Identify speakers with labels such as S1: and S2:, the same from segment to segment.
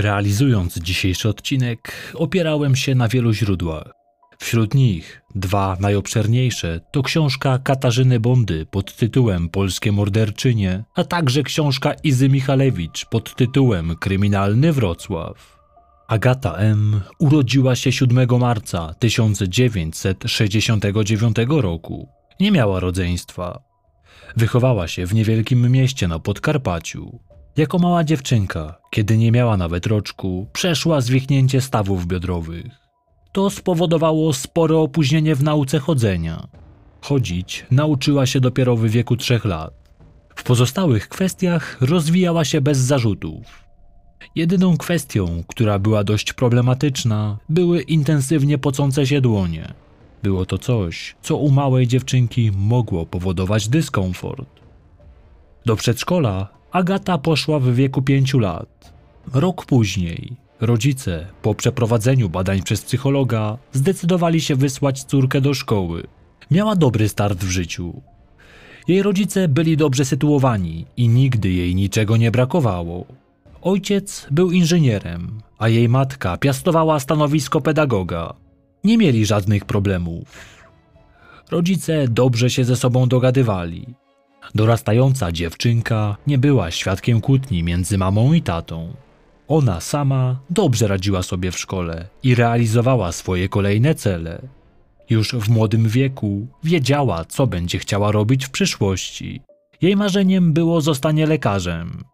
S1: Realizując dzisiejszy odcinek, opierałem się na wielu źródłach. Wśród nich dwa najobszerniejsze to książka Katarzyny Bondy pod tytułem Polskie morderczynie, a także książka Izy Michalewicz pod tytułem Kryminalny Wrocław. Agata M. urodziła się 7 marca 1969 roku. Nie miała rodzeństwa. Wychowała się w niewielkim mieście na Podkarpaciu. Jako mała dziewczynka, kiedy nie miała nawet roczku, przeszła zwichnięcie stawów biodrowych. To spowodowało spore opóźnienie w nauce chodzenia. Chodzić nauczyła się dopiero w wieku trzech lat. W pozostałych kwestiach rozwijała się bez zarzutów. Jedyną kwestią, która była dość problematyczna, były intensywnie pocące się dłonie. Było to coś, co u małej dziewczynki mogło powodować dyskomfort. Do przedszkola Agata poszła w wieku pięciu lat. Rok później rodzice, po przeprowadzeniu badań przez psychologa, zdecydowali się wysłać córkę do szkoły. Miała dobry start w życiu. Jej rodzice byli dobrze sytuowani i nigdy jej niczego nie brakowało. Ojciec był inżynierem, a jej matka piastowała stanowisko pedagoga. Nie mieli żadnych problemów. Rodzice dobrze się ze sobą dogadywali. Dorastająca dziewczynka nie była świadkiem kłótni między mamą i tatą. Ona sama dobrze radziła sobie w szkole i realizowała swoje kolejne cele. Już w młodym wieku wiedziała, co będzie chciała robić w przyszłości. Jej marzeniem było zostanie lekarzem.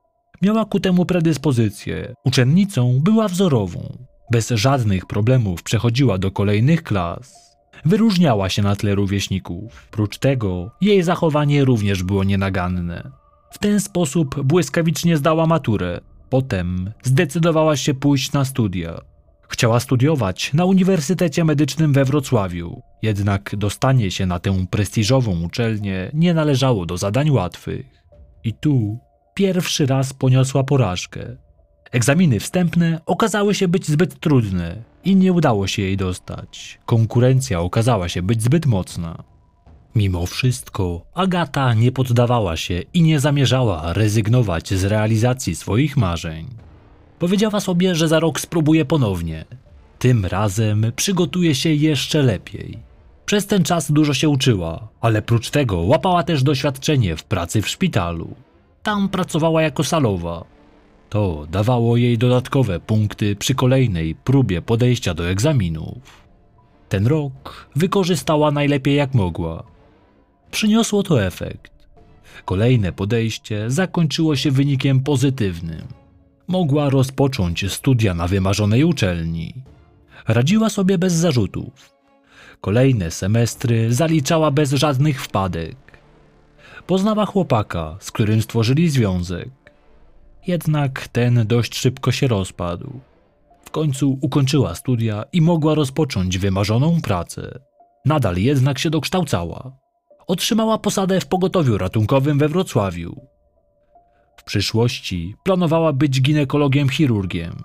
S1: Miała ku temu predyspozycję. Uczennicą była wzorową. Bez żadnych problemów przechodziła do kolejnych klas. Wyróżniała się na tle rówieśników. Prócz tego, jej zachowanie również było nienaganne. W ten sposób błyskawicznie zdała maturę. Potem zdecydowała się pójść na studia. Chciała studiować na Uniwersytecie Medycznym we Wrocławiu, jednak dostanie się na tę prestiżową uczelnię nie należało do zadań łatwych. I tu pierwszy raz poniosła porażkę. Egzaminy wstępne okazały się być zbyt trudne i nie udało się jej dostać. Konkurencja okazała się być zbyt mocna. Mimo wszystko, Agata nie poddawała się i nie zamierzała rezygnować z realizacji swoich marzeń. Powiedziała sobie, że za rok spróbuje ponownie. Tym razem przygotuje się jeszcze lepiej. Przez ten czas dużo się uczyła, ale prócz tego łapała też doświadczenie w pracy w szpitalu. Tam pracowała jako salowa. To dawało jej dodatkowe punkty przy kolejnej próbie podejścia do egzaminów. Ten rok wykorzystała najlepiej jak mogła. Przyniosło to efekt. Kolejne podejście zakończyło się wynikiem pozytywnym. Mogła rozpocząć studia na wymarzonej uczelni. Radziła sobie bez zarzutów. Kolejne semestry zaliczała bez żadnych wpadek. Poznała chłopaka, z którym stworzyli związek. Jednak ten dość szybko się rozpadł. W końcu ukończyła studia i mogła rozpocząć wymarzoną pracę. Nadal jednak się dokształcała. Otrzymała posadę w pogotowiu ratunkowym we Wrocławiu. W przyszłości planowała być ginekologiem chirurgiem.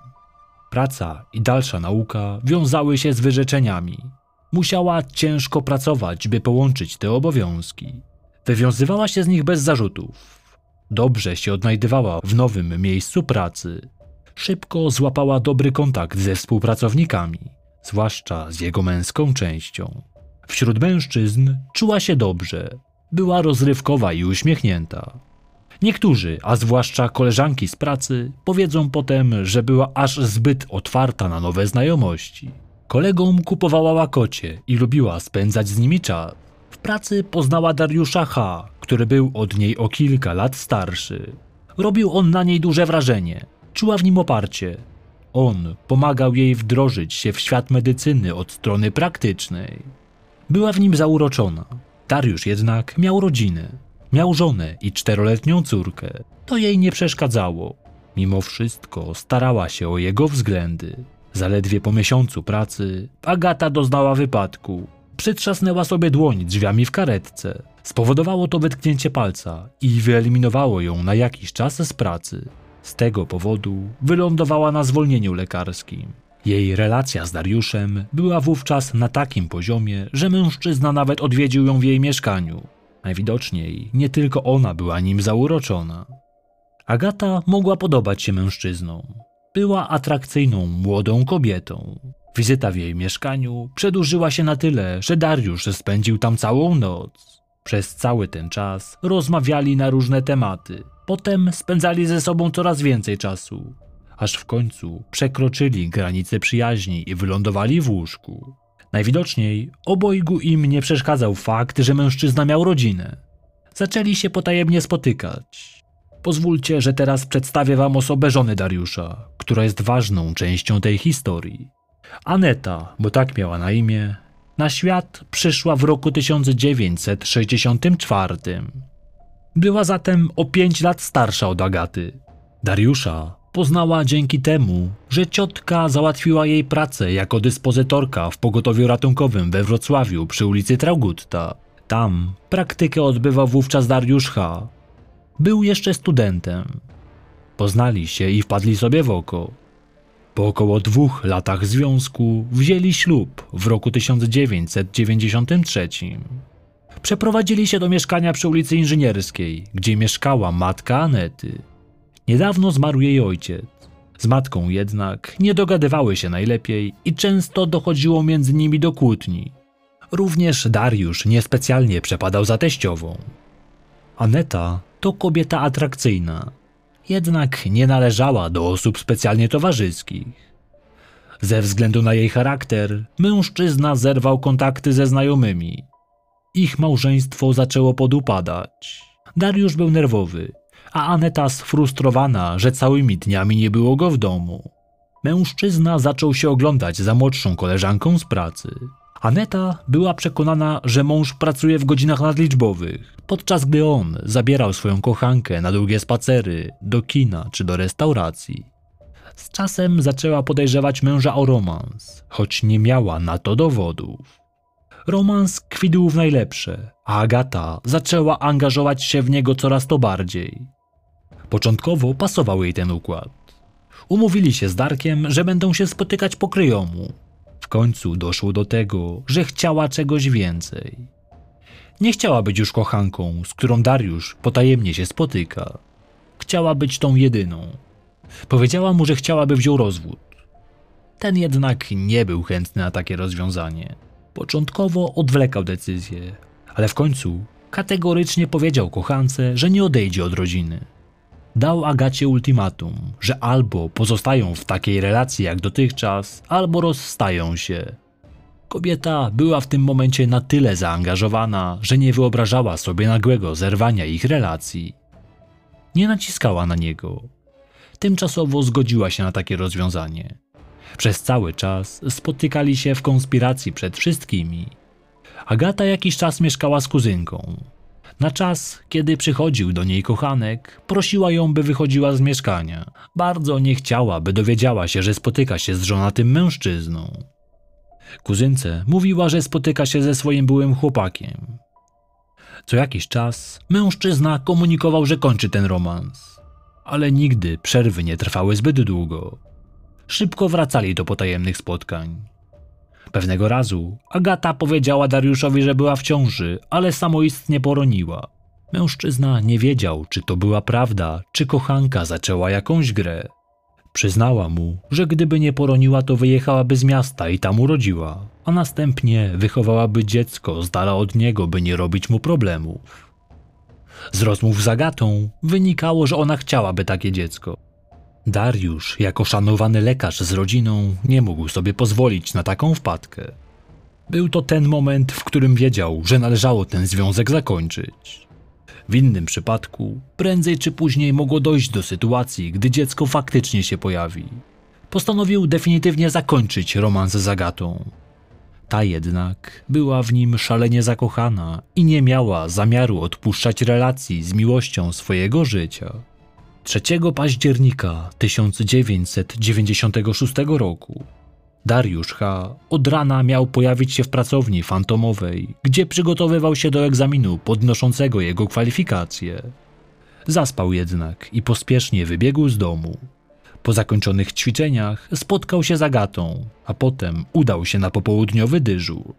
S1: Praca i dalsza nauka wiązały się z wyrzeczeniami. Musiała ciężko pracować, by połączyć te obowiązki. Wywiązywała się z nich bez zarzutów. Dobrze się odnajdywała w nowym miejscu pracy. Szybko złapała dobry kontakt ze współpracownikami, zwłaszcza z jego męską częścią. Wśród mężczyzn czuła się dobrze, była rozrywkowa i uśmiechnięta. Niektórzy, a zwłaszcza koleżanki z pracy, powiedzą potem, że była aż zbyt otwarta na nowe znajomości. Kolegom kupowała łakocie i lubiła spędzać z nimi czas. W pracy poznała Dariusza H., który był od niej o kilka lat starszy. Robił on na niej duże wrażenie. Czuła w nim oparcie. On pomagał jej wdrożyć się w świat medycyny od strony praktycznej. Była w nim zauroczona. Dariusz jednak miał rodzinę. Miał żonę i czteroletnią córkę. To jej nie przeszkadzało. Mimo wszystko starała się o jego względy. Zaledwie po miesiącu pracy Agata doznała wypadku. Przytrzasnęła sobie dłoń drzwiami w karetce. Spowodowało to wytknięcie palca i wyeliminowało ją na jakiś czas z pracy. Z tego powodu wylądowała na zwolnieniu lekarskim. Jej relacja z Dariuszem była wówczas na takim poziomie, że mężczyzna nawet odwiedził ją w jej mieszkaniu. Najwidoczniej nie tylko ona była nim zauroczona. Agata mogła podobać się mężczyznom. była atrakcyjną młodą kobietą. Wizyta w jej mieszkaniu przedłużyła się na tyle, że Dariusz spędził tam całą noc. Przez cały ten czas rozmawiali na różne tematy. Potem spędzali ze sobą coraz więcej czasu, aż w końcu przekroczyli granice przyjaźni i wylądowali w łóżku. Najwidoczniej obojgu im nie przeszkadzał fakt, że mężczyzna miał rodzinę. Zaczęli się potajemnie spotykać. Pozwólcie, że teraz przedstawię wam osobę żony Dariusza, która jest ważną częścią tej historii. Aneta, bo tak miała na imię, na świat przyszła w roku 1964. Była zatem o 5 lat starsza od Agaty. Dariusza poznała dzięki temu, że ciotka załatwiła jej pracę jako dyspozytorka w pogotowiu ratunkowym we Wrocławiu przy ulicy Traugutta. Tam praktykę odbywał wówczas Dariusz H. Był jeszcze studentem. Poznali się i wpadli sobie w oko. Po około dwóch latach związku wzięli ślub w roku 1993. Przeprowadzili się do mieszkania przy ulicy Inżynierskiej, gdzie mieszkała matka Anety. Niedawno zmarł jej ojciec. Z matką jednak nie dogadywały się najlepiej i często dochodziło między nimi do kłótni. Również Dariusz niespecjalnie przepadał za teściową. Aneta to kobieta atrakcyjna, jednak nie należała do osób specjalnie towarzyskich. Ze względu na jej charakter, mężczyzna zerwał kontakty ze znajomymi. Ich małżeństwo zaczęło podupadać. Dariusz był nerwowy, a Aneta sfrustrowana, że całymi dniami nie było go w domu. Mężczyzna zaczął się oglądać za młodszą koleżanką z pracy. Aneta była przekonana, że mąż pracuje w godzinach nadliczbowych, podczas gdy on zabierał swoją kochankę na długie spacery, do kina czy do restauracji. Z czasem zaczęła podejrzewać męża o romans, choć nie miała na to dowodów. Romans kwidł w najlepsze, a Agata zaczęła angażować się w niego coraz to bardziej. Początkowo pasował jej ten układ. Umówili się z Darkiem, że będą się spotykać po kryjomu, końcu doszło do tego, że chciała czegoś więcej. Nie chciała być już kochanką, z którą Dariusz potajemnie się spotyka. Chciała być tą jedyną. Powiedziała mu, że chciałaby wziął rozwód. Ten jednak nie był chętny na takie rozwiązanie. Początkowo odwlekał decyzję, ale w końcu kategorycznie powiedział kochance, że nie odejdzie od rodziny. Dał Agacie ultimatum, że albo pozostają w takiej relacji jak dotychczas, albo rozstają się. Kobieta była w tym momencie na tyle zaangażowana, że nie wyobrażała sobie nagłego zerwania ich relacji. Nie naciskała na niego. Tymczasowo zgodziła się na takie rozwiązanie. Przez cały czas spotykali się w konspiracji przed wszystkimi. Agata jakiś czas mieszkała z kuzynką. Na czas, kiedy przychodził do niej kochanek, prosiła ją, by wychodziła z mieszkania. Bardzo nie chciała, by dowiedziała się, że spotyka się z żonatym mężczyzną. Kuzynce mówiła, że spotyka się ze swoim byłym chłopakiem. Co jakiś czas mężczyzna komunikował, że kończy ten romans, ale nigdy przerwy nie trwały zbyt długo. Szybko wracali do potajemnych spotkań. Pewnego razu Agata powiedziała Dariuszowi, że była w ciąży, ale samoistnie poroniła. Mężczyzna nie wiedział, czy to była prawda, czy kochanka zaczęła jakąś grę. Przyznała mu, że gdyby nie poroniła, to wyjechałaby z miasta i tam urodziła, a następnie wychowałaby dziecko z dala od niego, by nie robić mu problemów. Z rozmów z Agatą wynikało, że ona chciałaby takie dziecko. Dariusz, jako szanowany lekarz z rodziną, nie mógł sobie pozwolić na taką wpadkę. Był to ten moment, w którym wiedział, że należało ten związek zakończyć. W innym przypadku, prędzej czy później mogło dojść do sytuacji, gdy dziecko faktycznie się pojawi. Postanowił definitywnie zakończyć romans z Agatą. Ta jednak była w nim szalenie zakochana i nie miała zamiaru odpuszczać relacji z miłością swojego życia. 3 października 1996 roku Dariusz H. od rana miał pojawić się w pracowni fantomowej, gdzie przygotowywał się do egzaminu podnoszącego jego kwalifikacje. Zaspał jednak i pospiesznie wybiegł z domu. Po zakończonych ćwiczeniach spotkał się z Agatą, a potem udał się na popołudniowy dyżur.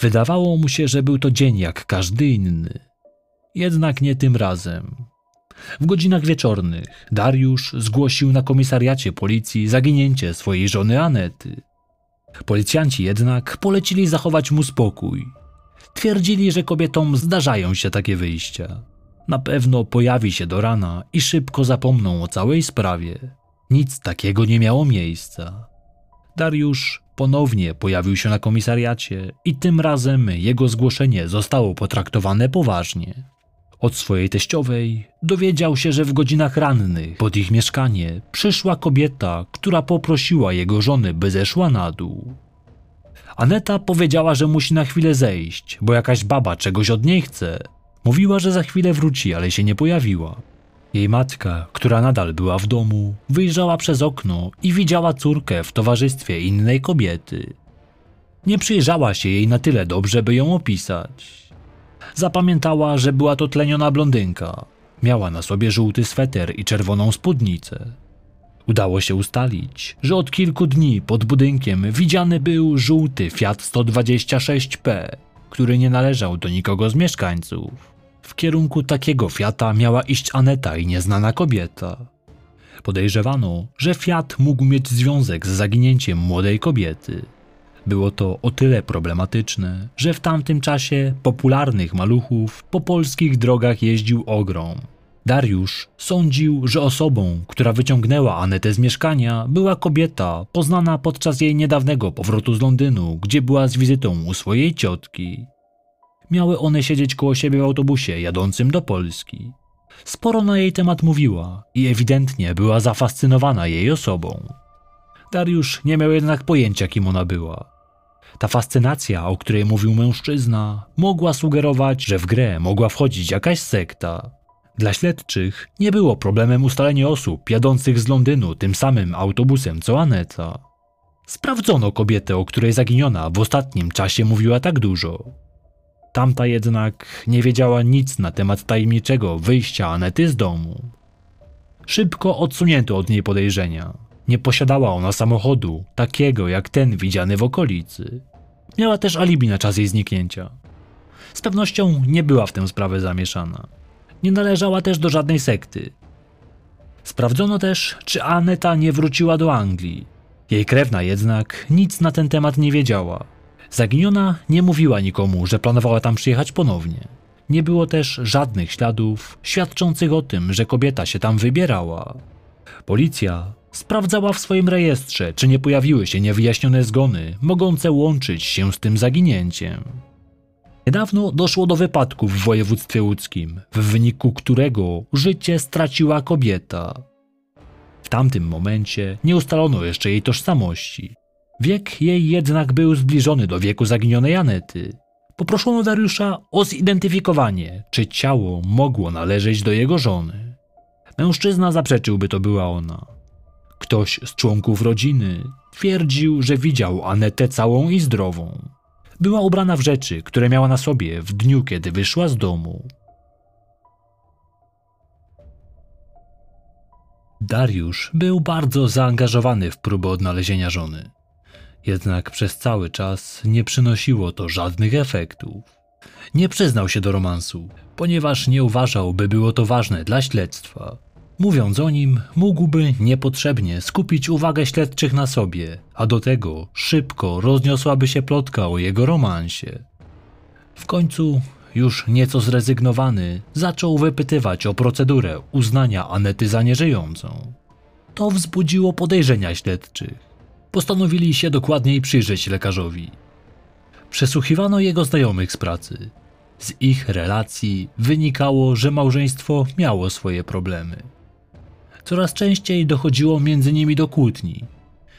S1: Wydawało mu się, że był to dzień jak każdy inny. Jednak nie tym razem. W godzinach wieczornych Dariusz zgłosił na komisariacie policji zaginięcie swojej żony Anety. Policjanci jednak polecili zachować mu spokój. Twierdzili, że kobietom zdarzają się takie wyjścia. Na pewno pojawi się do rana i szybko zapomną o całej sprawie. Nic takiego nie miało miejsca. Dariusz ponownie pojawił się na komisariacie i tym razem jego zgłoszenie zostało potraktowane poważnie. Od swojej teściowej dowiedział się, że w godzinach rannych pod ich mieszkanie przyszła kobieta, która poprosiła jego żony, by zeszła na dół. Aneta powiedziała, że musi na chwilę zejść, bo jakaś baba czegoś od niej chce. Mówiła, że za chwilę wróci, ale się nie pojawiła. Jej matka, która nadal była w domu, wyjrzała przez okno i widziała córkę w towarzystwie innej kobiety. Nie przyjrzała się jej na tyle dobrze, by ją opisać. Zapamiętała, że była to tleniona blondynka. Miała na sobie żółty sweter i czerwoną spódnicę. Udało się ustalić, że od kilku dni pod budynkiem widziany był żółty Fiat 126P, który nie należał do nikogo z mieszkańców. W kierunku takiego Fiata miała iść Aneta i nieznana kobieta. Podejrzewano, że Fiat mógł mieć związek z zaginięciem młodej kobiety. Było to o tyle problematyczne, że w tamtym czasie popularnych maluchów po polskich drogach jeździł ogrom. Dariusz sądził, że osobą, która wyciągnęła Anetę z mieszkania, była kobieta poznana podczas jej niedawnego powrotu z Londynu, gdzie była z wizytą u swojej ciotki. Miały one siedzieć koło siebie w autobusie jadącym do Polski. Sporo na jej temat mówiła i ewidentnie była zafascynowana jej osobą. Dariusz nie miał jednak pojęcia, kim ona była. Ta fascynacja, o której mówił mężczyzna, mogła sugerować, że w grę mogła wchodzić jakaś sekta. Dla śledczych nie było problemem ustalenie osób jadących z Londynu tym samym autobusem co Aneta. Sprawdzono kobietę, o której zaginiona w ostatnim czasie mówiła tak dużo. Tamta jednak nie wiedziała nic na temat tajemniczego wyjścia Anety z domu. Szybko odsunięto od niej podejrzenia. Nie posiadała ona samochodu, takiego jak ten widziany w okolicy. Miała też alibi na czas jej zniknięcia. Z pewnością nie była w tę sprawę zamieszana. Nie należała też do żadnej sekty. Sprawdzono też, czy Aneta nie wróciła do Anglii. Jej krewna jednak nic na ten temat nie wiedziała. Zaginiona nie mówiła nikomu, że planowała tam przyjechać ponownie. Nie było też żadnych śladów świadczących o tym, że kobieta się tam wybierała. Policja sprawdzała w swoim rejestrze, czy nie pojawiły się niewyjaśnione zgony, mogące łączyć się z tym zaginięciem. Niedawno doszło do wypadku w województwie łódzkim, w wyniku którego życie straciła kobieta. W tamtym momencie nie ustalono jeszcze jej tożsamości. Wiek jej jednak był zbliżony do wieku zaginionej Anety. Poproszono Dariusza o zidentyfikowanie, czy ciało mogło należeć do jego żony. Mężczyzna zaprzeczył, by to była ona. Ktoś z członków rodziny twierdził, że widział Anetę całą i zdrową. Była ubrana w rzeczy, które miała na sobie w dniu, kiedy wyszła z domu. Dariusz był bardzo zaangażowany w próbę odnalezienia żony. Jednak przez cały czas nie przynosiło to żadnych efektów. Nie przyznał się do romansu, ponieważ nie uważał, by było to ważne dla śledztwa. Mówiąc o nim, mógłby niepotrzebnie skupić uwagę śledczych na sobie, a do tego szybko rozniosłaby się plotka o jego romansie. W końcu, już nieco zrezygnowany, zaczął wypytywać o procedurę uznania Anety za nieżyjącą. To wzbudziło podejrzenia śledczych postanowili się dokładniej przyjrzeć lekarzowi. Przesłuchiwano jego znajomych z pracy. Z ich relacji wynikało, że małżeństwo miało swoje problemy. Coraz częściej dochodziło między nimi do kłótni.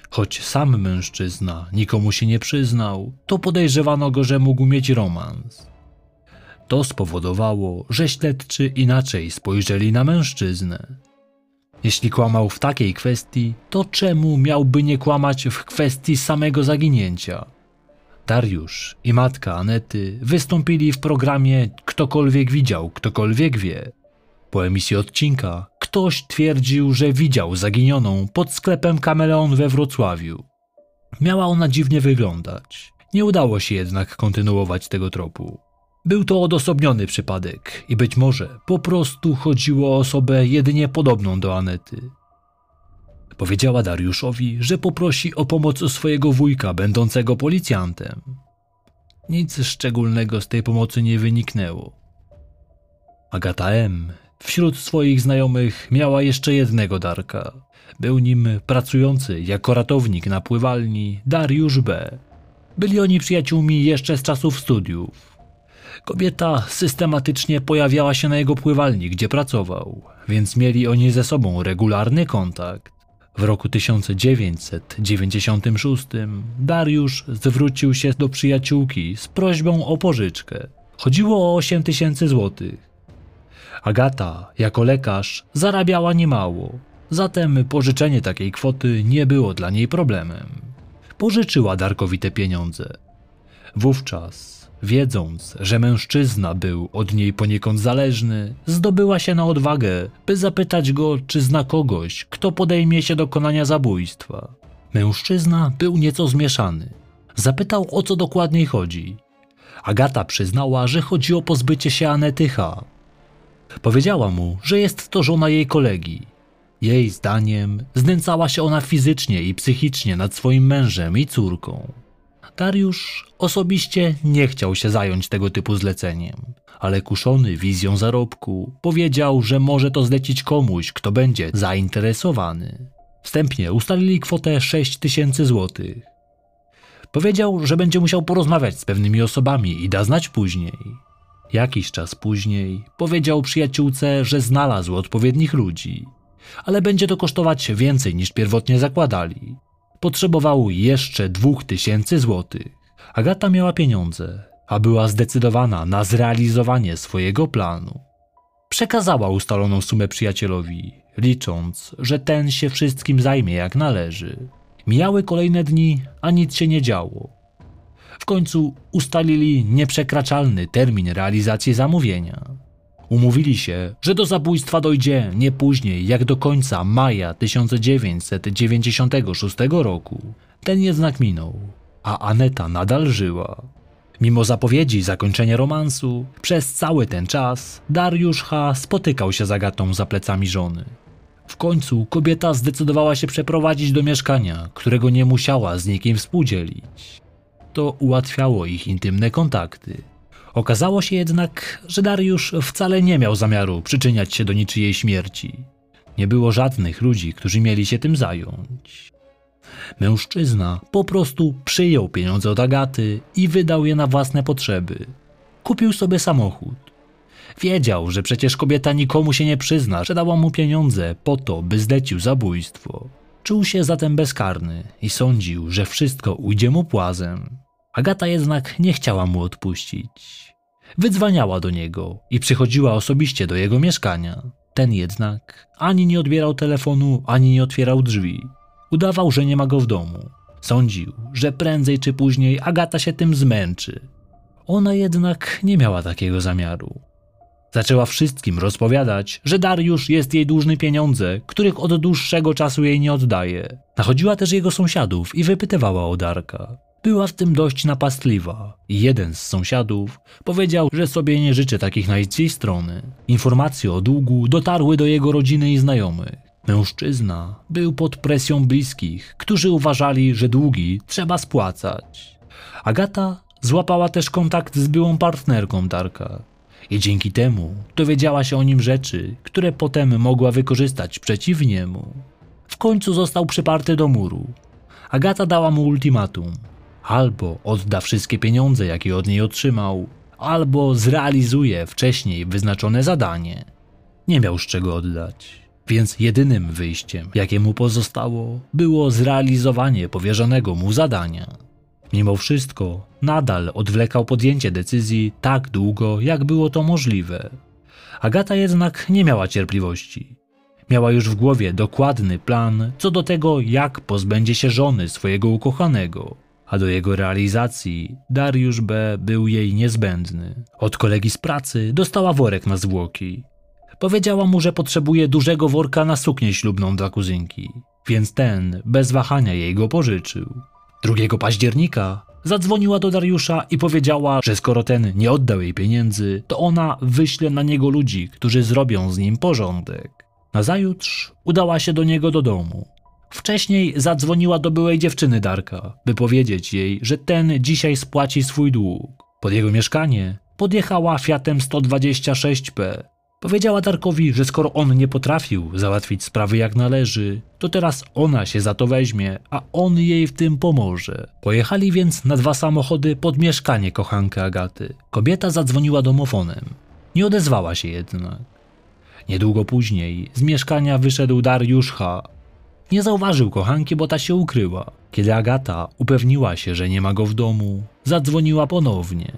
S1: Choć sam mężczyzna nikomu się nie przyznał, to podejrzewano go, że mógł mieć romans. To spowodowało, że śledczy inaczej spojrzeli na mężczyznę. Jeśli kłamał w takiej kwestii, to czemu miałby nie kłamać w kwestii samego zaginięcia? Dariusz i matka Anety wystąpili w programie Ktokolwiek widział, ktokolwiek wie. Po emisji odcinka ktoś twierdził, że widział zaginioną pod sklepem Kameleon we Wrocławiu. Miała ona dziwnie wyglądać. Nie udało się jednak kontynuować tego tropu. Był to odosobniony przypadek i być może po prostu chodziło o osobę jedynie podobną do Anety. Powiedziała Dariuszowi, że poprosi o pomoc swojego wujka, będącego policjantem. Nic szczególnego z tej pomocy nie wyniknęło. Agata M. wśród swoich znajomych miała jeszcze jednego Darka. Był nim pracujący jako ratownik na pływalni Dariusz B. Byli oni przyjaciółmi jeszcze z czasów studiów. Kobieta systematycznie pojawiała się na jego pływalni, gdzie pracował, więc mieli oni ze sobą regularny kontakt. W roku 1996 Dariusz zwrócił się do przyjaciółki z prośbą o pożyczkę. Chodziło o 8 tysięcy złotych. Agata, jako lekarz, zarabiała niemało, zatem pożyczenie takiej kwoty nie było dla niej problemem. Pożyczyła Darkowi te pieniądze. Wówczas Wiedząc, że mężczyzna był od niej poniekąd zależny, zdobyła się na odwagę, by zapytać go, czy zna kogoś, kto podejmie się dokonania zabójstwa. Mężczyzna był nieco zmieszany. Zapytał, o co dokładniej chodzi. Agata przyznała, że chodzi o pozbycie się Anetycha. Powiedziała mu, że jest to żona jej kolegi. Jej zdaniem znęcała się ona fizycznie i psychicznie nad swoim mężem i córką. Dariusz osobiście nie chciał się zająć tego typu zleceniem, ale kuszony wizją zarobku powiedział, że może to zlecić komuś, kto będzie zainteresowany. Wstępnie ustalili kwotę 6 tysięcy złotych. Powiedział, że będzie musiał porozmawiać z pewnymi osobami i da znać później. Jakiś czas później powiedział przyjaciółce, że znalazł odpowiednich ludzi, ale będzie to kosztować więcej niż pierwotnie zakładali potrzebował jeszcze dwóch tysięcy złotych. Agata miała pieniądze, a była zdecydowana na zrealizowanie swojego planu. Przekazała ustaloną sumę przyjacielowi, licząc, że ten się wszystkim zajmie jak należy. Mijały kolejne dni, a nic się nie działo. W końcu ustalili nieprzekraczalny termin realizacji zamówienia. Umówili się, że do zabójstwa dojdzie nie później jak do końca maja 1996 roku. Ten jednak minął, a Aneta nadal żyła. Mimo zapowiedzi zakończenia romansu, przez cały ten czas Dariusz H. spotykał się z Agatą za plecami żony. W końcu kobieta zdecydowała się przeprowadzić do mieszkania, którego nie musiała z nikim współdzielić. To ułatwiało ich intymne kontakty. Okazało się jednak, że Dariusz wcale nie miał zamiaru przyczyniać się do niczyjej śmierci. Nie było żadnych ludzi, którzy mieli się tym zająć. Mężczyzna po prostu przyjął pieniądze od Agaty i wydał je na własne potrzeby. Kupił sobie samochód. Wiedział, że przecież kobieta nikomu się nie przyzna, że dała mu pieniądze po to, by zlecił zabójstwo. Czuł się zatem bezkarny i sądził, że wszystko ujdzie mu płazem. Agata jednak nie chciała mu odpuścić. Wydzwaniała do niego i przychodziła osobiście do jego mieszkania. Ten jednak ani nie odbierał telefonu, ani nie otwierał drzwi. Udawał, że nie ma go w domu. Sądził, że prędzej czy później Agata się tym zmęczy. Ona jednak nie miała takiego zamiaru. Zaczęła wszystkim rozpowiadać, że Dariusz jest jej dłużny pieniądze, których od dłuższego czasu jej nie oddaje. Nachodziła też jego sąsiadów i wypytywała o Darka. Była w tym dość napastliwa jeden z sąsiadów powiedział, że sobie nie życzy takich na jej strony. Informacje o długu dotarły do jego rodziny i znajomych. Mężczyzna był pod presją bliskich, którzy uważali, że długi trzeba spłacać. Agata złapała też kontakt z byłą partnerką Darka i dzięki temu dowiedziała się o nim rzeczy, które potem mogła wykorzystać przeciw niemu. W końcu został przyparty do muru. Agata dała mu ultimatum albo odda wszystkie pieniądze, jakie od niej otrzymał, albo zrealizuje wcześniej wyznaczone zadanie. Nie miał z czego oddać, więc jedynym wyjściem, jakie mu pozostało, było zrealizowanie powierzonego mu zadania. Mimo wszystko, nadal odwlekał podjęcie decyzji tak długo, jak było to możliwe. Agata jednak nie miała cierpliwości. Miała już w głowie dokładny plan co do tego, jak pozbędzie się żony swojego ukochanego a do jego realizacji Dariusz B. był jej niezbędny. Od kolegi z pracy dostała worek na zwłoki. Powiedziała mu, że potrzebuje dużego worka na suknię ślubną dla kuzynki, więc ten bez wahania jej go pożyczył. 2 października Zadzwoniła do Dariusza i powiedziała, że skoro ten nie oddał jej pieniędzy, to ona wyśle na niego ludzi, którzy zrobią z nim porządek. Nazajutrz udała się do niego do domu. Wcześniej zadzwoniła do byłej dziewczyny Darka, by powiedzieć jej, że ten dzisiaj spłaci swój dług. Pod jego mieszkanie podjechała Fiatem 126P. Powiedziała Darkowi, że skoro on nie potrafił załatwić sprawy jak należy, to teraz ona się za to weźmie, a on jej w tym pomoże. Pojechali więc na dwa samochody pod mieszkanie kochanki Agaty. Kobieta zadzwoniła domofonem. Nie odezwała się jednak. Niedługo później z mieszkania wyszedł Dariusz H. Nie zauważył kochanki, bo ta się ukryła. Kiedy Agata upewniła się, że nie ma go w domu, zadzwoniła ponownie.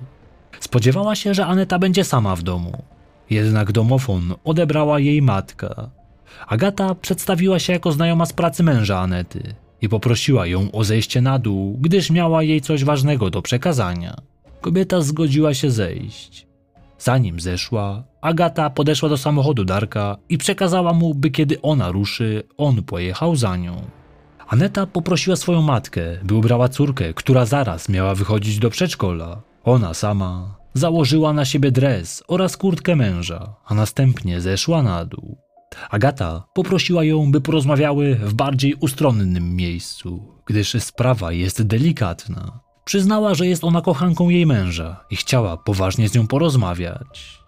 S1: Spodziewała się, że Aneta będzie sama w domu. Jednak domofon odebrała jej matka. Agata przedstawiła się jako znajoma z pracy męża Anety i poprosiła ją o zejście na dół, gdyż miała jej coś ważnego do przekazania. Kobieta zgodziła się zejść. Zanim zeszła, Agata podeszła do samochodu Darka i przekazała mu, by kiedy ona ruszy, on pojechał za nią. Aneta poprosiła swoją matkę, by ubrała córkę, która zaraz miała wychodzić do przedszkola. Ona sama założyła na siebie dres oraz kurtkę męża, a następnie zeszła na dół. Agata poprosiła ją, by porozmawiały w bardziej ustronnym miejscu, gdyż sprawa jest delikatna. Przyznała, że jest ona kochanką jej męża i chciała poważnie z nią porozmawiać.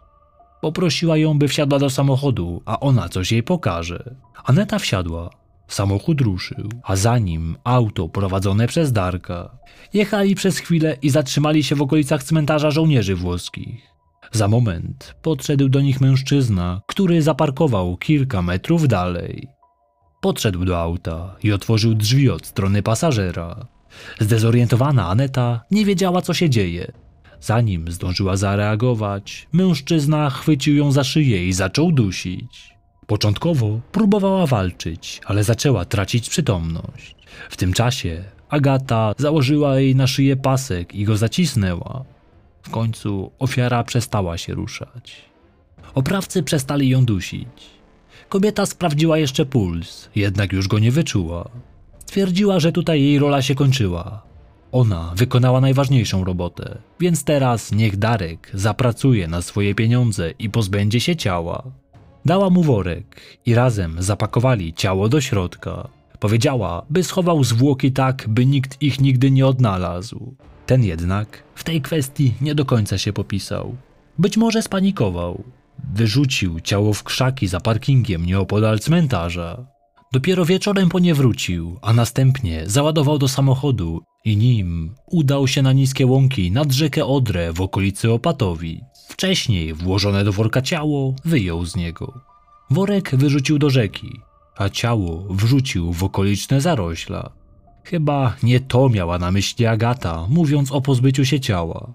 S1: Poprosiła ją, by wsiadła do samochodu, a ona coś jej pokaże. Aneta wsiadła. Samochód ruszył, a za nim auto prowadzone przez Darka. Jechali przez chwilę i zatrzymali się w okolicach cmentarza żołnierzy włoskich. Za moment podszedł do nich mężczyzna, który zaparkował kilka metrów dalej. Podszedł do auta i otworzył drzwi od strony pasażera. Zdezorientowana Aneta nie wiedziała, co się dzieje. Zanim zdążyła zareagować, mężczyzna chwycił ją za szyję i zaczął dusić. Początkowo próbowała walczyć, ale zaczęła tracić przytomność. W tym czasie Agata założyła jej na szyję pasek i go zacisnęła. W końcu ofiara przestała się ruszać. Oprawcy przestali ją dusić. Kobieta sprawdziła jeszcze puls, jednak już go nie wyczuła. Stwierdziła, że tutaj jej rola się kończyła. Ona wykonała najważniejszą robotę, więc teraz niech Darek zapracuje na swoje pieniądze i pozbędzie się ciała. Dała mu worek i razem zapakowali ciało do środka. Powiedziała, by schował zwłoki tak, by nikt ich nigdy nie odnalazł. Ten jednak w tej kwestii nie do końca się popisał. Być może spanikował. Wyrzucił ciało w krzaki za parkingiem nieopodal cmentarza. Dopiero wieczorem po nie wrócił, a następnie załadował do samochodu i nim udał się na niskie łąki nad rzekę Odrę w okolicy Opatowic. Wcześniej włożone do worka ciało wyjął z niego. Worek wyrzucił do rzeki, a ciało wrzucił w okoliczne zarośla. Chyba nie to miała na myśli Agata, mówiąc o pozbyciu się ciała.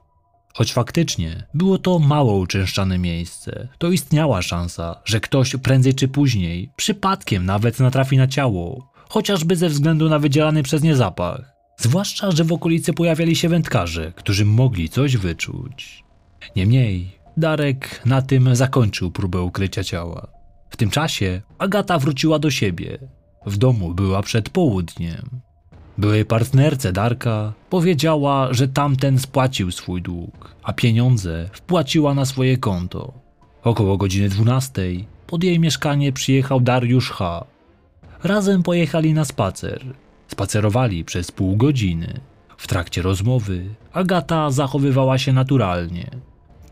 S1: Choć faktycznie było to mało uczęszczane miejsce, to istniała szansa, że ktoś prędzej czy później, przypadkiem nawet natrafi na ciało, chociażby ze względu na wydzielany przez nie zapach. Zwłaszcza, że w okolicy pojawiali się wędkarze, którzy mogli coś wyczuć. Niemniej, Darek na tym zakończył próbę ukrycia ciała. W tym czasie Agata wróciła do siebie. W domu była przed południem. Byłej partnerce Darka powiedziała, że tamten spłacił swój dług, a pieniądze wpłaciła na swoje konto. Około godziny 12 pod jej mieszkanie przyjechał Dariusz H. Razem pojechali na spacer. Spacerowali przez pół godziny. W trakcie rozmowy Agata zachowywała się naturalnie.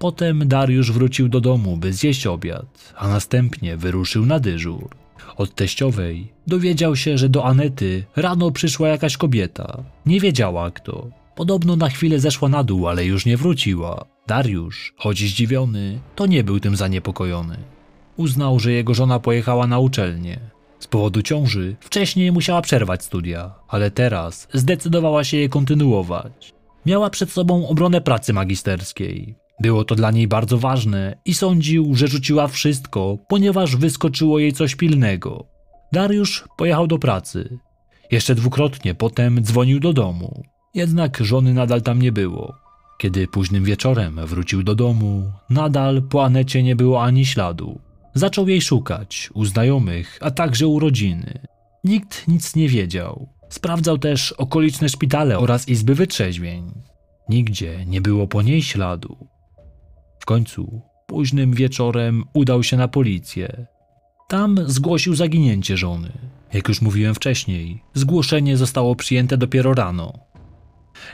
S1: Potem Dariusz wrócił do domu, by zjeść obiad, a następnie wyruszył na dyżur. Od teściowej dowiedział się, że do Anety rano przyszła jakaś kobieta. Nie wiedziała kto. Podobno na chwilę zeszła na dół, ale już nie wróciła. Dariusz, choć zdziwiony, to nie był tym zaniepokojony. Uznał, że jego żona pojechała na uczelnię. Z powodu ciąży wcześniej musiała przerwać studia, ale teraz zdecydowała się je kontynuować. Miała przed sobą obronę pracy magisterskiej. Było to dla niej bardzo ważne i sądził, że rzuciła wszystko, ponieważ wyskoczyło jej coś pilnego. Dariusz pojechał do pracy. Jeszcze dwukrotnie potem dzwonił do domu. Jednak żony nadal tam nie było. Kiedy późnym wieczorem wrócił do domu, nadal po Anecie nie było ani śladu. Zaczął jej szukać u znajomych, a także u rodziny. Nikt nic nie wiedział. Sprawdzał też okoliczne szpitale oraz izby wytrzeźwień. Nigdzie nie było po niej śladu. W końcu, późnym wieczorem udał się na policję. Tam zgłosił zaginięcie żony. Jak już mówiłem wcześniej, zgłoszenie zostało przyjęte dopiero rano.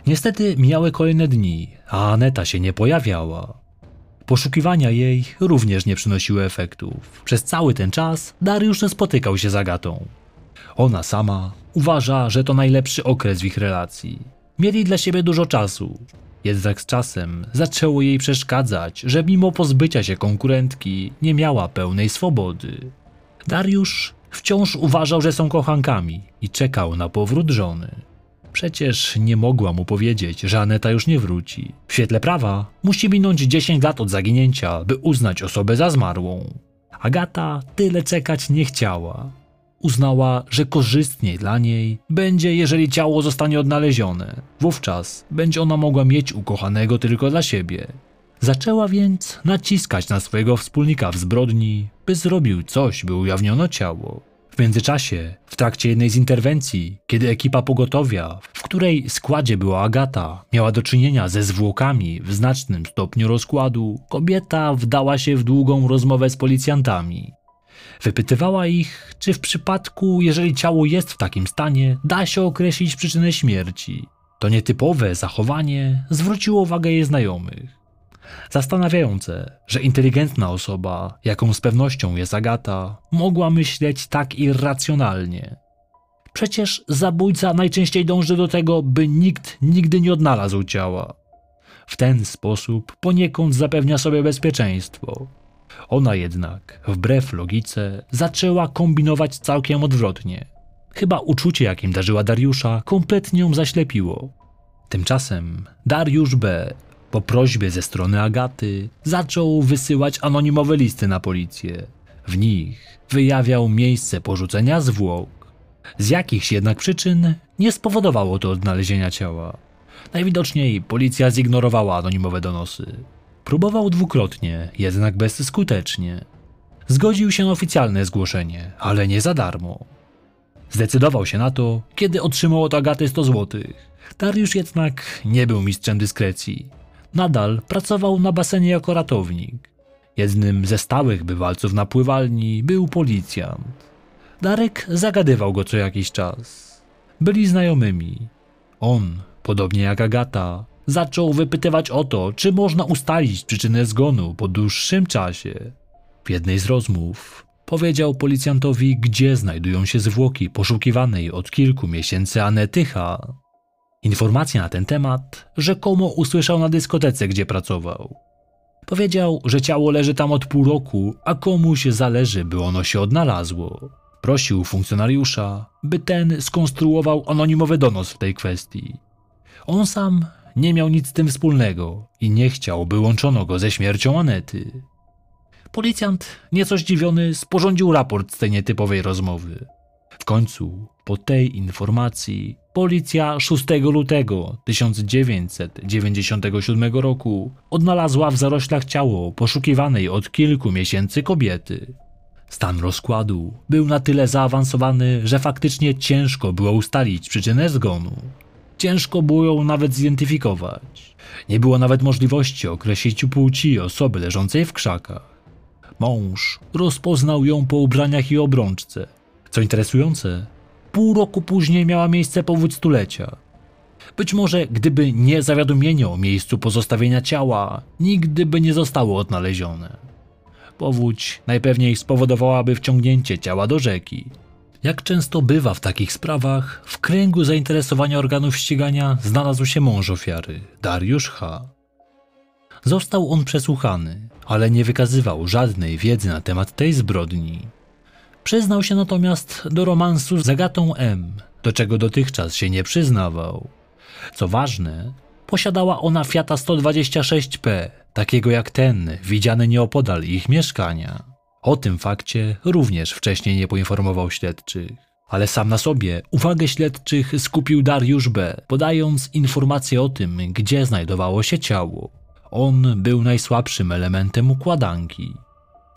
S1: Niestety mijały kolejne dni, a Aneta się nie pojawiała. Poszukiwania jej również nie przynosiły efektów. Przez cały ten czas Dariusz nie spotykał się z Agatą. Ona sama uważa, że to najlepszy okres w ich relacji. Mieli dla siebie dużo czasu. Jednak z czasem zaczęło jej przeszkadzać, że mimo pozbycia się konkurentki nie miała pełnej swobody. Dariusz wciąż uważał, że są kochankami i czekał na powrót żony. Przecież nie mogła mu powiedzieć, że Aneta już nie wróci. W świetle prawa musi minąć 10 lat od zaginięcia, by uznać osobę za zmarłą. Agata tyle czekać nie chciała. Uznała, że korzystniej dla niej będzie, jeżeli ciało zostanie odnalezione. Wówczas będzie ona mogła mieć ukochanego tylko dla siebie. Zaczęła więc naciskać na swojego wspólnika w zbrodni, by zrobił coś, by ujawniono ciało. W międzyczasie, w trakcie jednej z interwencji, kiedy ekipa pogotowia, w której składzie była Agata, miała do czynienia ze zwłokami w znacznym stopniu rozkładu, kobieta wdała się w długą rozmowę z policjantami. Wypytywała ich, czy w przypadku, jeżeli ciało jest w takim stanie, da się określić przyczynę śmierci. To nietypowe zachowanie zwróciło uwagę jej znajomych. Zastanawiające, że inteligentna osoba, jaką z pewnością jest Agata, mogła myśleć tak irracjonalnie. Przecież zabójca najczęściej dąży do tego, by nikt nigdy nie odnalazł ciała. W ten sposób poniekąd zapewnia sobie bezpieczeństwo. Ona jednak, wbrew logice, zaczęła kombinować całkiem odwrotnie. Chyba uczucie, jakim darzyła Dariusza, kompletnie ją zaślepiło. Tymczasem Dariusz B po prośbie ze strony Agaty zaczął wysyłać anonimowe listy na policję. W nich wyjawiał miejsce porzucenia zwłok. Z jakichś jednak przyczyn nie spowodowało to odnalezienia ciała. Najwidoczniej policja zignorowała anonimowe donosy. Próbował dwukrotnie, jednak bezskutecznie. Zgodził się na oficjalne zgłoszenie, ale nie za darmo. Zdecydował się na to, kiedy otrzymał od Agaty 100 złotych. Dariusz jednak nie był mistrzem dyskrecji. Nadal pracował na basenie jako ratownik. Jednym ze stałych bywalców na pływalni był policjant. Darek zagadywał go co jakiś czas. Byli znajomymi. On, podobnie jak Agata, zaczął wypytywać o to, czy można ustalić przyczynę zgonu po dłuższym czasie. W jednej z rozmów powiedział policjantowi, gdzie znajdują się zwłoki poszukiwanej od kilku miesięcy Anetycha. Informacje na ten temat rzekomo usłyszał na dyskotece, gdzie pracował. Powiedział, że ciało leży tam od pół roku, a komuś zależy, by ono się odnalazło. Prosił funkcjonariusza, by ten skonstruował anonimowy donos w tej kwestii. On sam nie miał nic z tym wspólnego i nie chciał, by łączono go ze śmiercią Anety. Policjant, nieco zdziwiony, sporządził raport z tej nietypowej rozmowy. W końcu, po tej informacji, policja 6 lutego 1997 roku odnalazła w zaroślach ciało poszukiwanej od kilku miesięcy kobiety. Stan rozkładu był na tyle zaawansowany, że faktycznie ciężko było ustalić przyczynę zgonu. Ciężko było ją nawet zidentyfikować. Nie było nawet możliwości określić płci osoby leżącej w krzakach. Mąż rozpoznał ją po ubraniach i obrączce. Co interesujące, pół roku później miała miejsce powódź stulecia. Być może gdyby nie zawiadomienie o miejscu pozostawienia ciała, nigdy by nie zostało odnalezione. Powódź najpewniej spowodowałaby wciągnięcie ciała do rzeki. Jak często bywa w takich sprawach, w kręgu zainteresowania organów ścigania znalazł się mąż ofiary, Dariusz H. Został on przesłuchany, ale nie wykazywał żadnej wiedzy na temat tej zbrodni. Przyznał się natomiast do romansu z Agatą M., do czego dotychczas się nie przyznawał. Co ważne, posiadała ona Fiata 126P, takiego jak ten, widziany nieopodal ich mieszkania. O tym fakcie również wcześniej nie poinformował śledczych. Ale sam na sobie uwagę śledczych skupił Dariusz B., podając informacje o tym, gdzie znajdowało się ciało. On był najsłabszym elementem układanki.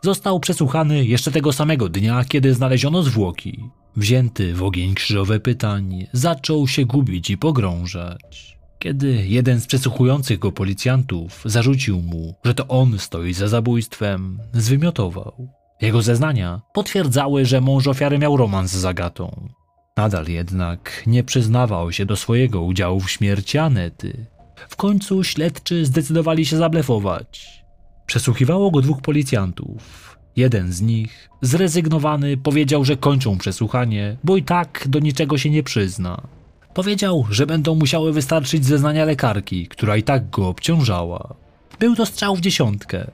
S1: Został przesłuchany jeszcze tego samego dnia, kiedy znaleziono zwłoki. Wzięty w ogień krzyżowy pytań, zaczął się gubić i pogrążać. Kiedy jeden z przesłuchujących go policjantów zarzucił mu, że to on stoi za zabójstwem, zwymiotował. Jego zeznania potwierdzały, że mąż ofiary miał romans z Agatą. Nadal jednak nie przyznawał się do swojego udziału w śmierci Anety. W końcu śledczy zdecydowali się zablefować. Przesłuchiwało go dwóch policjantów. Jeden z nich, zrezygnowany, powiedział, że kończą przesłuchanie, bo i tak do niczego się nie przyzna. Powiedział, że będą musiały wystarczyć zeznania lekarki, która i tak go obciążała. Był to strzał w dziesiątkę.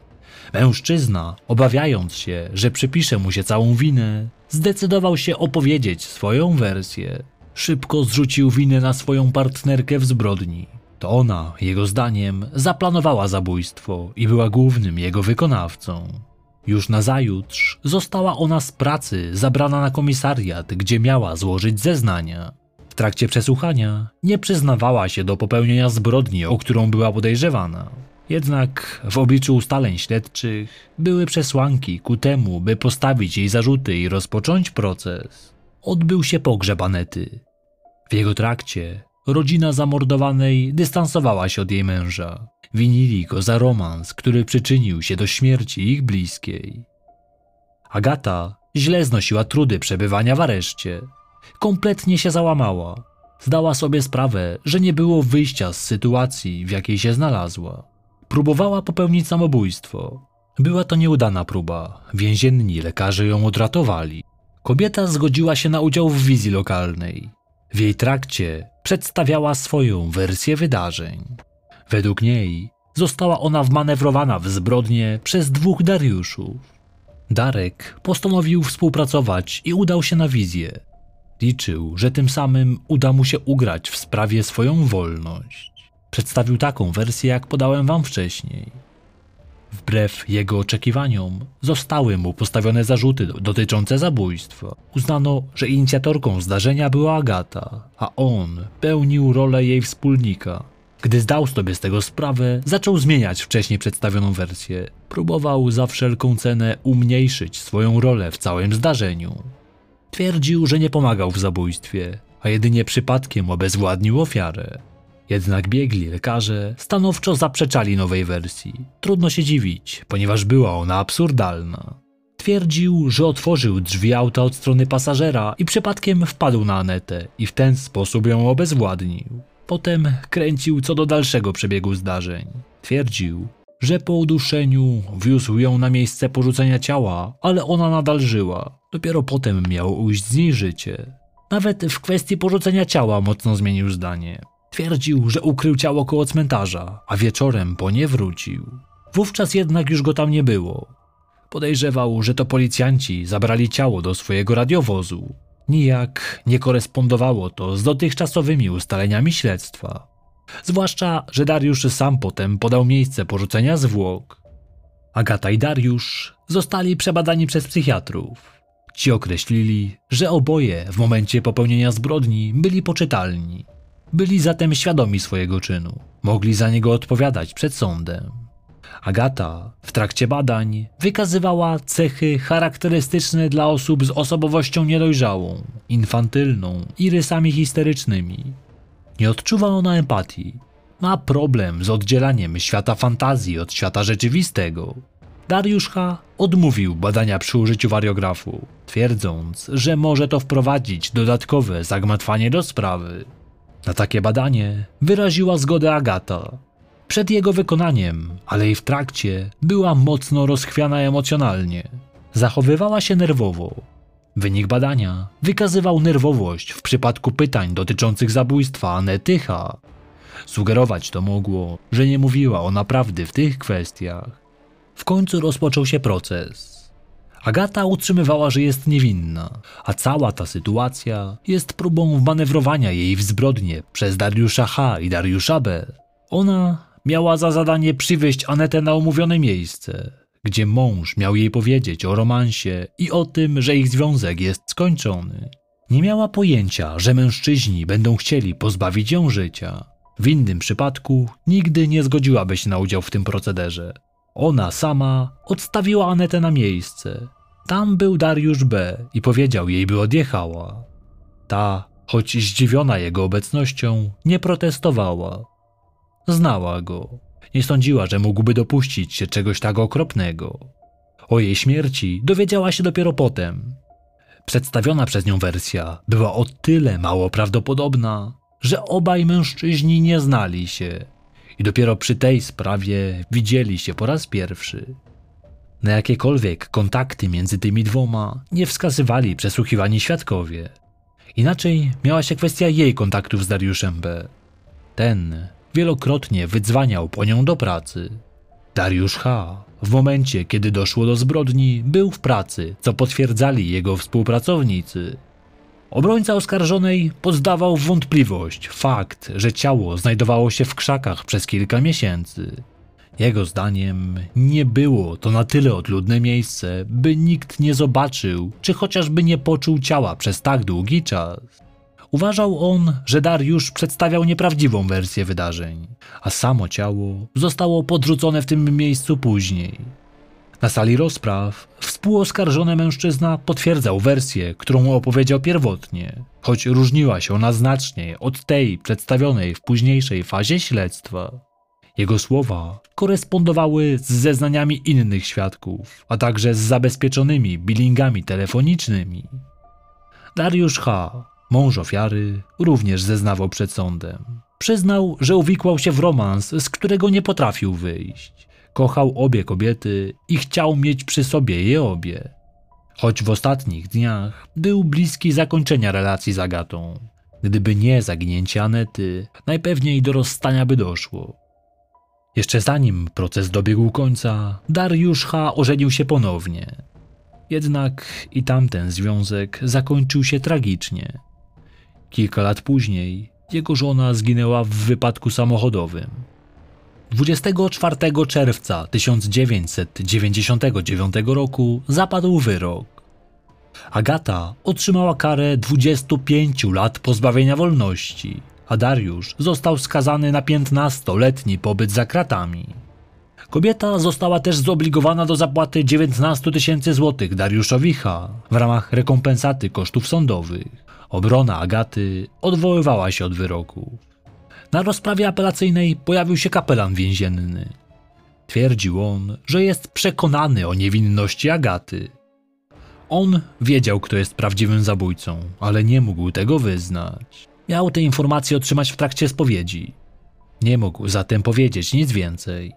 S1: Mężczyzna, obawiając się, że przypisze mu się całą winę, zdecydował się opowiedzieć swoją wersję. Szybko zrzucił winę na swoją partnerkę w zbrodni. To ona, jego zdaniem, zaplanowała zabójstwo i była głównym jego wykonawcą. Już nazajutrz została ona z pracy zabrana na komisariat, gdzie miała złożyć zeznania. Trakcie przesłuchania nie przyznawała się do popełnienia zbrodni, o którą była podejrzewana. Jednak w obliczu ustaleń śledczych były przesłanki ku temu, by postawić jej zarzuty i rozpocząć proces. Odbył się pogrzeb Anety. W jego trakcie rodzina zamordowanej dystansowała się od jej męża. Winili go za romans, który przyczynił się do śmierci ich bliskiej. Agata źle znosiła trudy przebywania w areszcie. Kompletnie się załamała. Zdała sobie sprawę, że nie było wyjścia z sytuacji, w jakiej się znalazła. Próbowała popełnić samobójstwo. Była to nieudana próba. Więzienni lekarze ją odratowali. Kobieta zgodziła się na udział w wizji lokalnej. W jej trakcie przedstawiała swoją wersję wydarzeń. Według niej została ona wmanewrowana w zbrodnię przez dwóch Dariuszów. Darek postanowił współpracować i udał się na wizję. Liczył, że tym samym uda mu się ugrać w sprawie swoją wolność. Przedstawił taką wersję, jak podałem wam wcześniej. Wbrew jego oczekiwaniom, zostały mu postawione zarzuty dotyczące zabójstwa. Uznano, że inicjatorką zdarzenia była Agata, a on pełnił rolę jej wspólnika. Gdy zdał sobie z tego sprawę, zaczął zmieniać wcześniej przedstawioną wersję. Próbował za wszelką cenę umniejszyć swoją rolę w całym zdarzeniu. Twierdził, że nie pomagał w zabójstwie, a jedynie przypadkiem obezwładnił ofiarę. Jednak biegli lekarze stanowczo zaprzeczali nowej wersji. Trudno się dziwić, ponieważ była ona absurdalna. Twierdził, że otworzył drzwi auta od strony pasażera i przypadkiem wpadł na Anetę i w ten sposób ją obezwładnił. Potem kręcił co do dalszego przebiegu zdarzeń. Twierdził, że po uduszeniu wiózł ją na miejsce porzucenia ciała, ale ona nadal żyła. Dopiero potem miało ujść z niej życie. Nawet w kwestii porzucenia ciała mocno zmienił zdanie. Twierdził, że ukrył ciało koło cmentarza, a wieczorem po nie wrócił. Wówczas jednak już go tam nie było. Podejrzewał, że to policjanci zabrali ciało do swojego radiowozu. Nijak nie korespondowało to z dotychczasowymi ustaleniami śledztwa. Zwłaszcza, że Dariusz sam potem podał miejsce porzucenia zwłok. Agata i Dariusz zostali przebadani przez psychiatrów. Ci określili, że oboje w momencie popełnienia zbrodni byli poczytalni. Byli zatem świadomi swojego czynu, mogli za niego odpowiadać przed sądem. Agata w trakcie badań wykazywała cechy charakterystyczne dla osób z osobowością niedojrzałą, infantylną i rysami histerycznymi. Nie odczuwa ona empatii. Ma problem z oddzielaniem świata fantazji od świata rzeczywistego. Dariusz H. odmówił badania przy użyciu wariografu, twierdząc, że może to wprowadzić dodatkowe zagmatwanie do sprawy. Na takie badanie wyraziła zgodę Agata. Przed jego wykonaniem, ale i w trakcie, była mocno rozchwiana emocjonalnie. Zachowywała się nerwowo. Wynik badania wykazywał nerwowość w przypadku pytań dotyczących zabójstwa Anetycha. Sugerować to mogło, że nie mówiła o naprawdę w tych kwestiach. W końcu rozpoczął się proces. Agata utrzymywała, że jest niewinna, a cała ta sytuacja jest próbą wmanewrowania jej w zbrodnie przez Dariusza H. i Dariusza B. Ona miała za zadanie przywieźć Anetę na umówione miejsce, gdzie mąż miał jej powiedzieć o romansie i o tym, że ich związek jest skończony. Nie miała pojęcia, że mężczyźni będą chcieli pozbawić ją życia. W innym przypadku nigdy nie zgodziłaby się na udział w tym procederze. Ona sama odstawiła Anetę na miejsce, Tam był Dariusz B. i powiedział jej, by odjechała. Ta, choć zdziwiona jego obecnością, nie protestowała. Znała go. Nie sądziła, że mógłby dopuścić się czegoś tak okropnego. O jej śmierci dowiedziała się dopiero potem. Przedstawiona przez nią wersja była o tyle mało prawdopodobna, że obaj mężczyźni nie znali się i dopiero przy tej sprawie widzieli się po raz pierwszy. Na jakiekolwiek kontakty między tymi dwoma nie wskazywali przesłuchiwani świadkowie. Inaczej miała się kwestia jej kontaktów z Dariuszem B. Ten wielokrotnie wydzwaniał po nią do pracy. Dariusz H. w momencie, kiedy doszło do zbrodni, był w pracy, co potwierdzali jego współpracownicy. Obrońca oskarżonej pozdawał w wątpliwość fakt, że ciało znajdowało się w krzakach przez kilka miesięcy. Jego zdaniem nie było to na tyle odludne miejsce, by nikt nie zobaczył, czy chociażby nie poczuł ciała przez tak długi czas. Uważał on, że Dariusz przedstawiał nieprawdziwą wersję wydarzeń, a samo ciało zostało podrzucone w tym miejscu później. Na sali rozpraw współoskarżony mężczyzna potwierdzał wersję, którą opowiedział pierwotnie, choć różniła się ona znacznie od tej przedstawionej w późniejszej fazie śledztwa. Jego słowa korespondowały z zeznaniami innych świadków, a także z zabezpieczonymi billingami telefonicznymi. Dariusz H., mąż ofiary, również zeznawał przed sądem. Przyznał, że uwikłał się w romans, z którego nie potrafił wyjść. Kochał obie kobiety i chciał mieć przy sobie je obie. Choć w ostatnich dniach był bliski zakończenia relacji z Agatą. Gdyby nie zaginięcie Anety, najpewniej do rozstania by doszło. Jeszcze zanim proces dobiegł końca, Dariusz H. ożenił się ponownie. Jednak i tamten związek zakończył się tragicznie. Kilka lat później jego żona zginęła w wypadku samochodowym. 24 czerwca 1999 roku zapadł wyrok. Agata otrzymała karę 25 lat pozbawienia wolności, a Dariusz został skazany na 15-letni pobyt za kratami. Kobieta została też zobligowana do zapłaty 19 tysięcy złotych Dariuszowi w ramach rekompensaty kosztów sądowych. Obrona Agaty odwoływała się od wyroku. Na rozprawie apelacyjnej pojawił się kapelan więzienny. Twierdził on, że jest przekonany o niewinności Agaty. On wiedział, kto jest prawdziwym zabójcą, ale nie mógł tego wyznać. Miał te informacje otrzymać w trakcie spowiedzi. Nie mógł zatem powiedzieć nic więcej.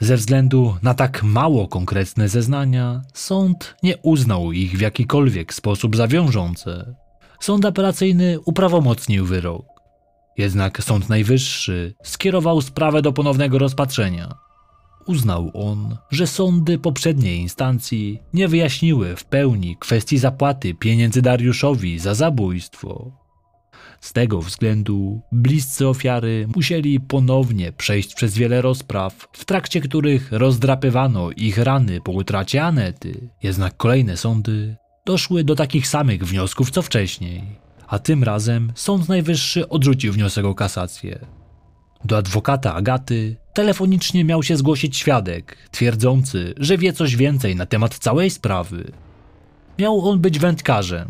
S1: Ze względu na tak mało konkretne zeznania, sąd nie uznał ich w jakikolwiek sposób za wiążące. Sąd apelacyjny uprawomocnił wyrok. Jednak Sąd Najwyższy skierował sprawę do ponownego rozpatrzenia. Uznał on, że sądy poprzedniej instancji nie wyjaśniły w pełni kwestii zapłaty pieniędzy Dariuszowi za zabójstwo. Z tego względu bliscy ofiary musieli ponownie przejść przez wiele rozpraw, w trakcie których rozdrapywano ich rany po utracie Anety. Jednak kolejne sądy doszły do takich samych wniosków co wcześniej, a tym razem Sąd Najwyższy odrzucił wniosek o kasację. Do adwokata Agaty telefonicznie miał się zgłosić świadek, twierdzący, że wie coś więcej na temat całej sprawy. Miał on być wędkarzem.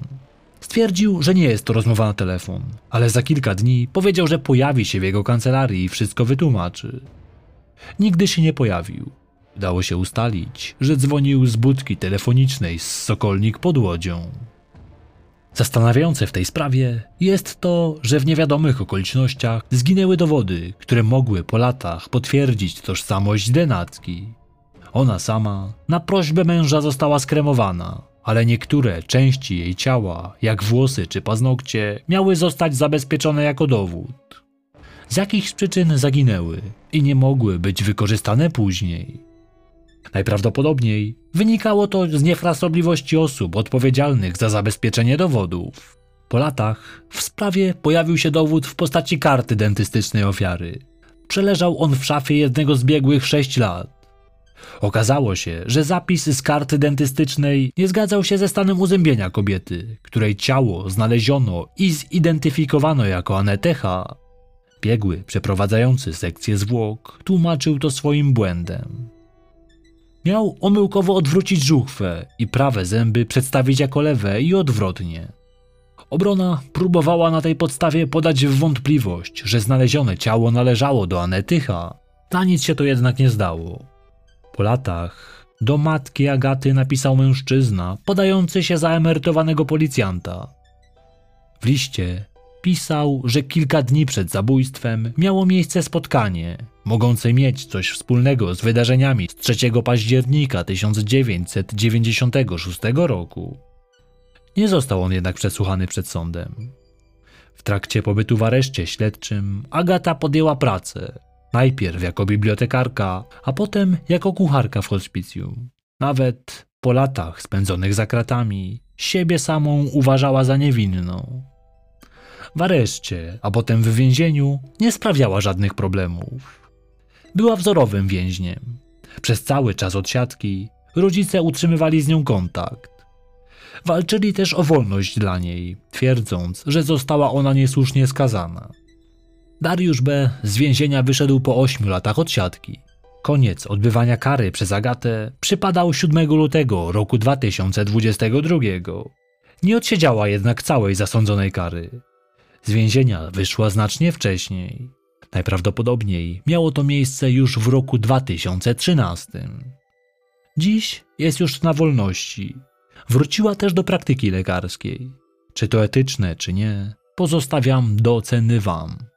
S1: Stwierdził, że nie jest to rozmowa na telefon, ale za kilka dni powiedział, że pojawi się w jego kancelarii i wszystko wytłumaczy. Nigdy się nie pojawił. Udało się ustalić, że dzwonił z budki telefonicznej z Sokolnik pod Łodzią. Zastanawiające w tej sprawie jest to, że w niewiadomych okolicznościach zginęły dowody, które mogły po latach potwierdzić tożsamość Denacki. Ona sama na prośbę męża została skremowana, ale niektóre części jej ciała, jak włosy czy paznokcie, miały zostać zabezpieczone jako dowód. Z jakichś przyczyn zaginęły i nie mogły być wykorzystane później. Najprawdopodobniej wynikało to z niefrasobliwości osób odpowiedzialnych za zabezpieczenie dowodów. Po latach w sprawie pojawił się dowód w postaci karty dentystycznej ofiary. Przeleżał on w szafie jednego z biegłych 6 lat. Okazało się, że zapis z karty dentystycznej nie zgadzał się ze stanem uzębienia kobiety, której ciało znaleziono i zidentyfikowano jako Anetecha. Biegły przeprowadzający sekcję zwłok tłumaczył to swoim błędem. Miał omyłkowo odwrócić żuchwę i prawe zęby przedstawić jako lewe i odwrotnie. Obrona próbowała na tej podstawie podać w wątpliwość, że znalezione ciało należało do Anetycha. Na nic się to jednak nie zdało. Po latach do matki Agaty napisał mężczyzna podający się za emerytowanego policjanta. W liście pisał, że kilka dni przed zabójstwem miało miejsce spotkanie, mogące mieć coś wspólnego z wydarzeniami z 3 października 1996 roku. Nie został on jednak przesłuchany przed sądem. W trakcie pobytu w areszcie śledczym Agata podjęła pracę. Najpierw jako bibliotekarka, a potem jako kucharka w hospicjum. Nawet po latach spędzonych za kratami, siebie samą uważała za niewinną. W areszcie, a potem w więzieniu nie sprawiała żadnych problemów. Była wzorowym więźniem. Przez cały czas odsiadki rodzice utrzymywali z nią kontakt. Walczyli też o wolność dla niej, twierdząc, że została ona niesłusznie skazana. Dariusz B. z więzienia wyszedł po 8 latach odsiadki. Koniec odbywania kary przez Agatę przypadał 7 lutego roku 2022. Nie odsiedziała jednak całej zasądzonej kary. Z więzienia wyszła znacznie wcześniej. Najprawdopodobniej miało to miejsce już w roku 2013. Dziś jest już na wolności. Wróciła też do praktyki lekarskiej. Czy to etyczne, czy nie, pozostawiam do oceny Wam.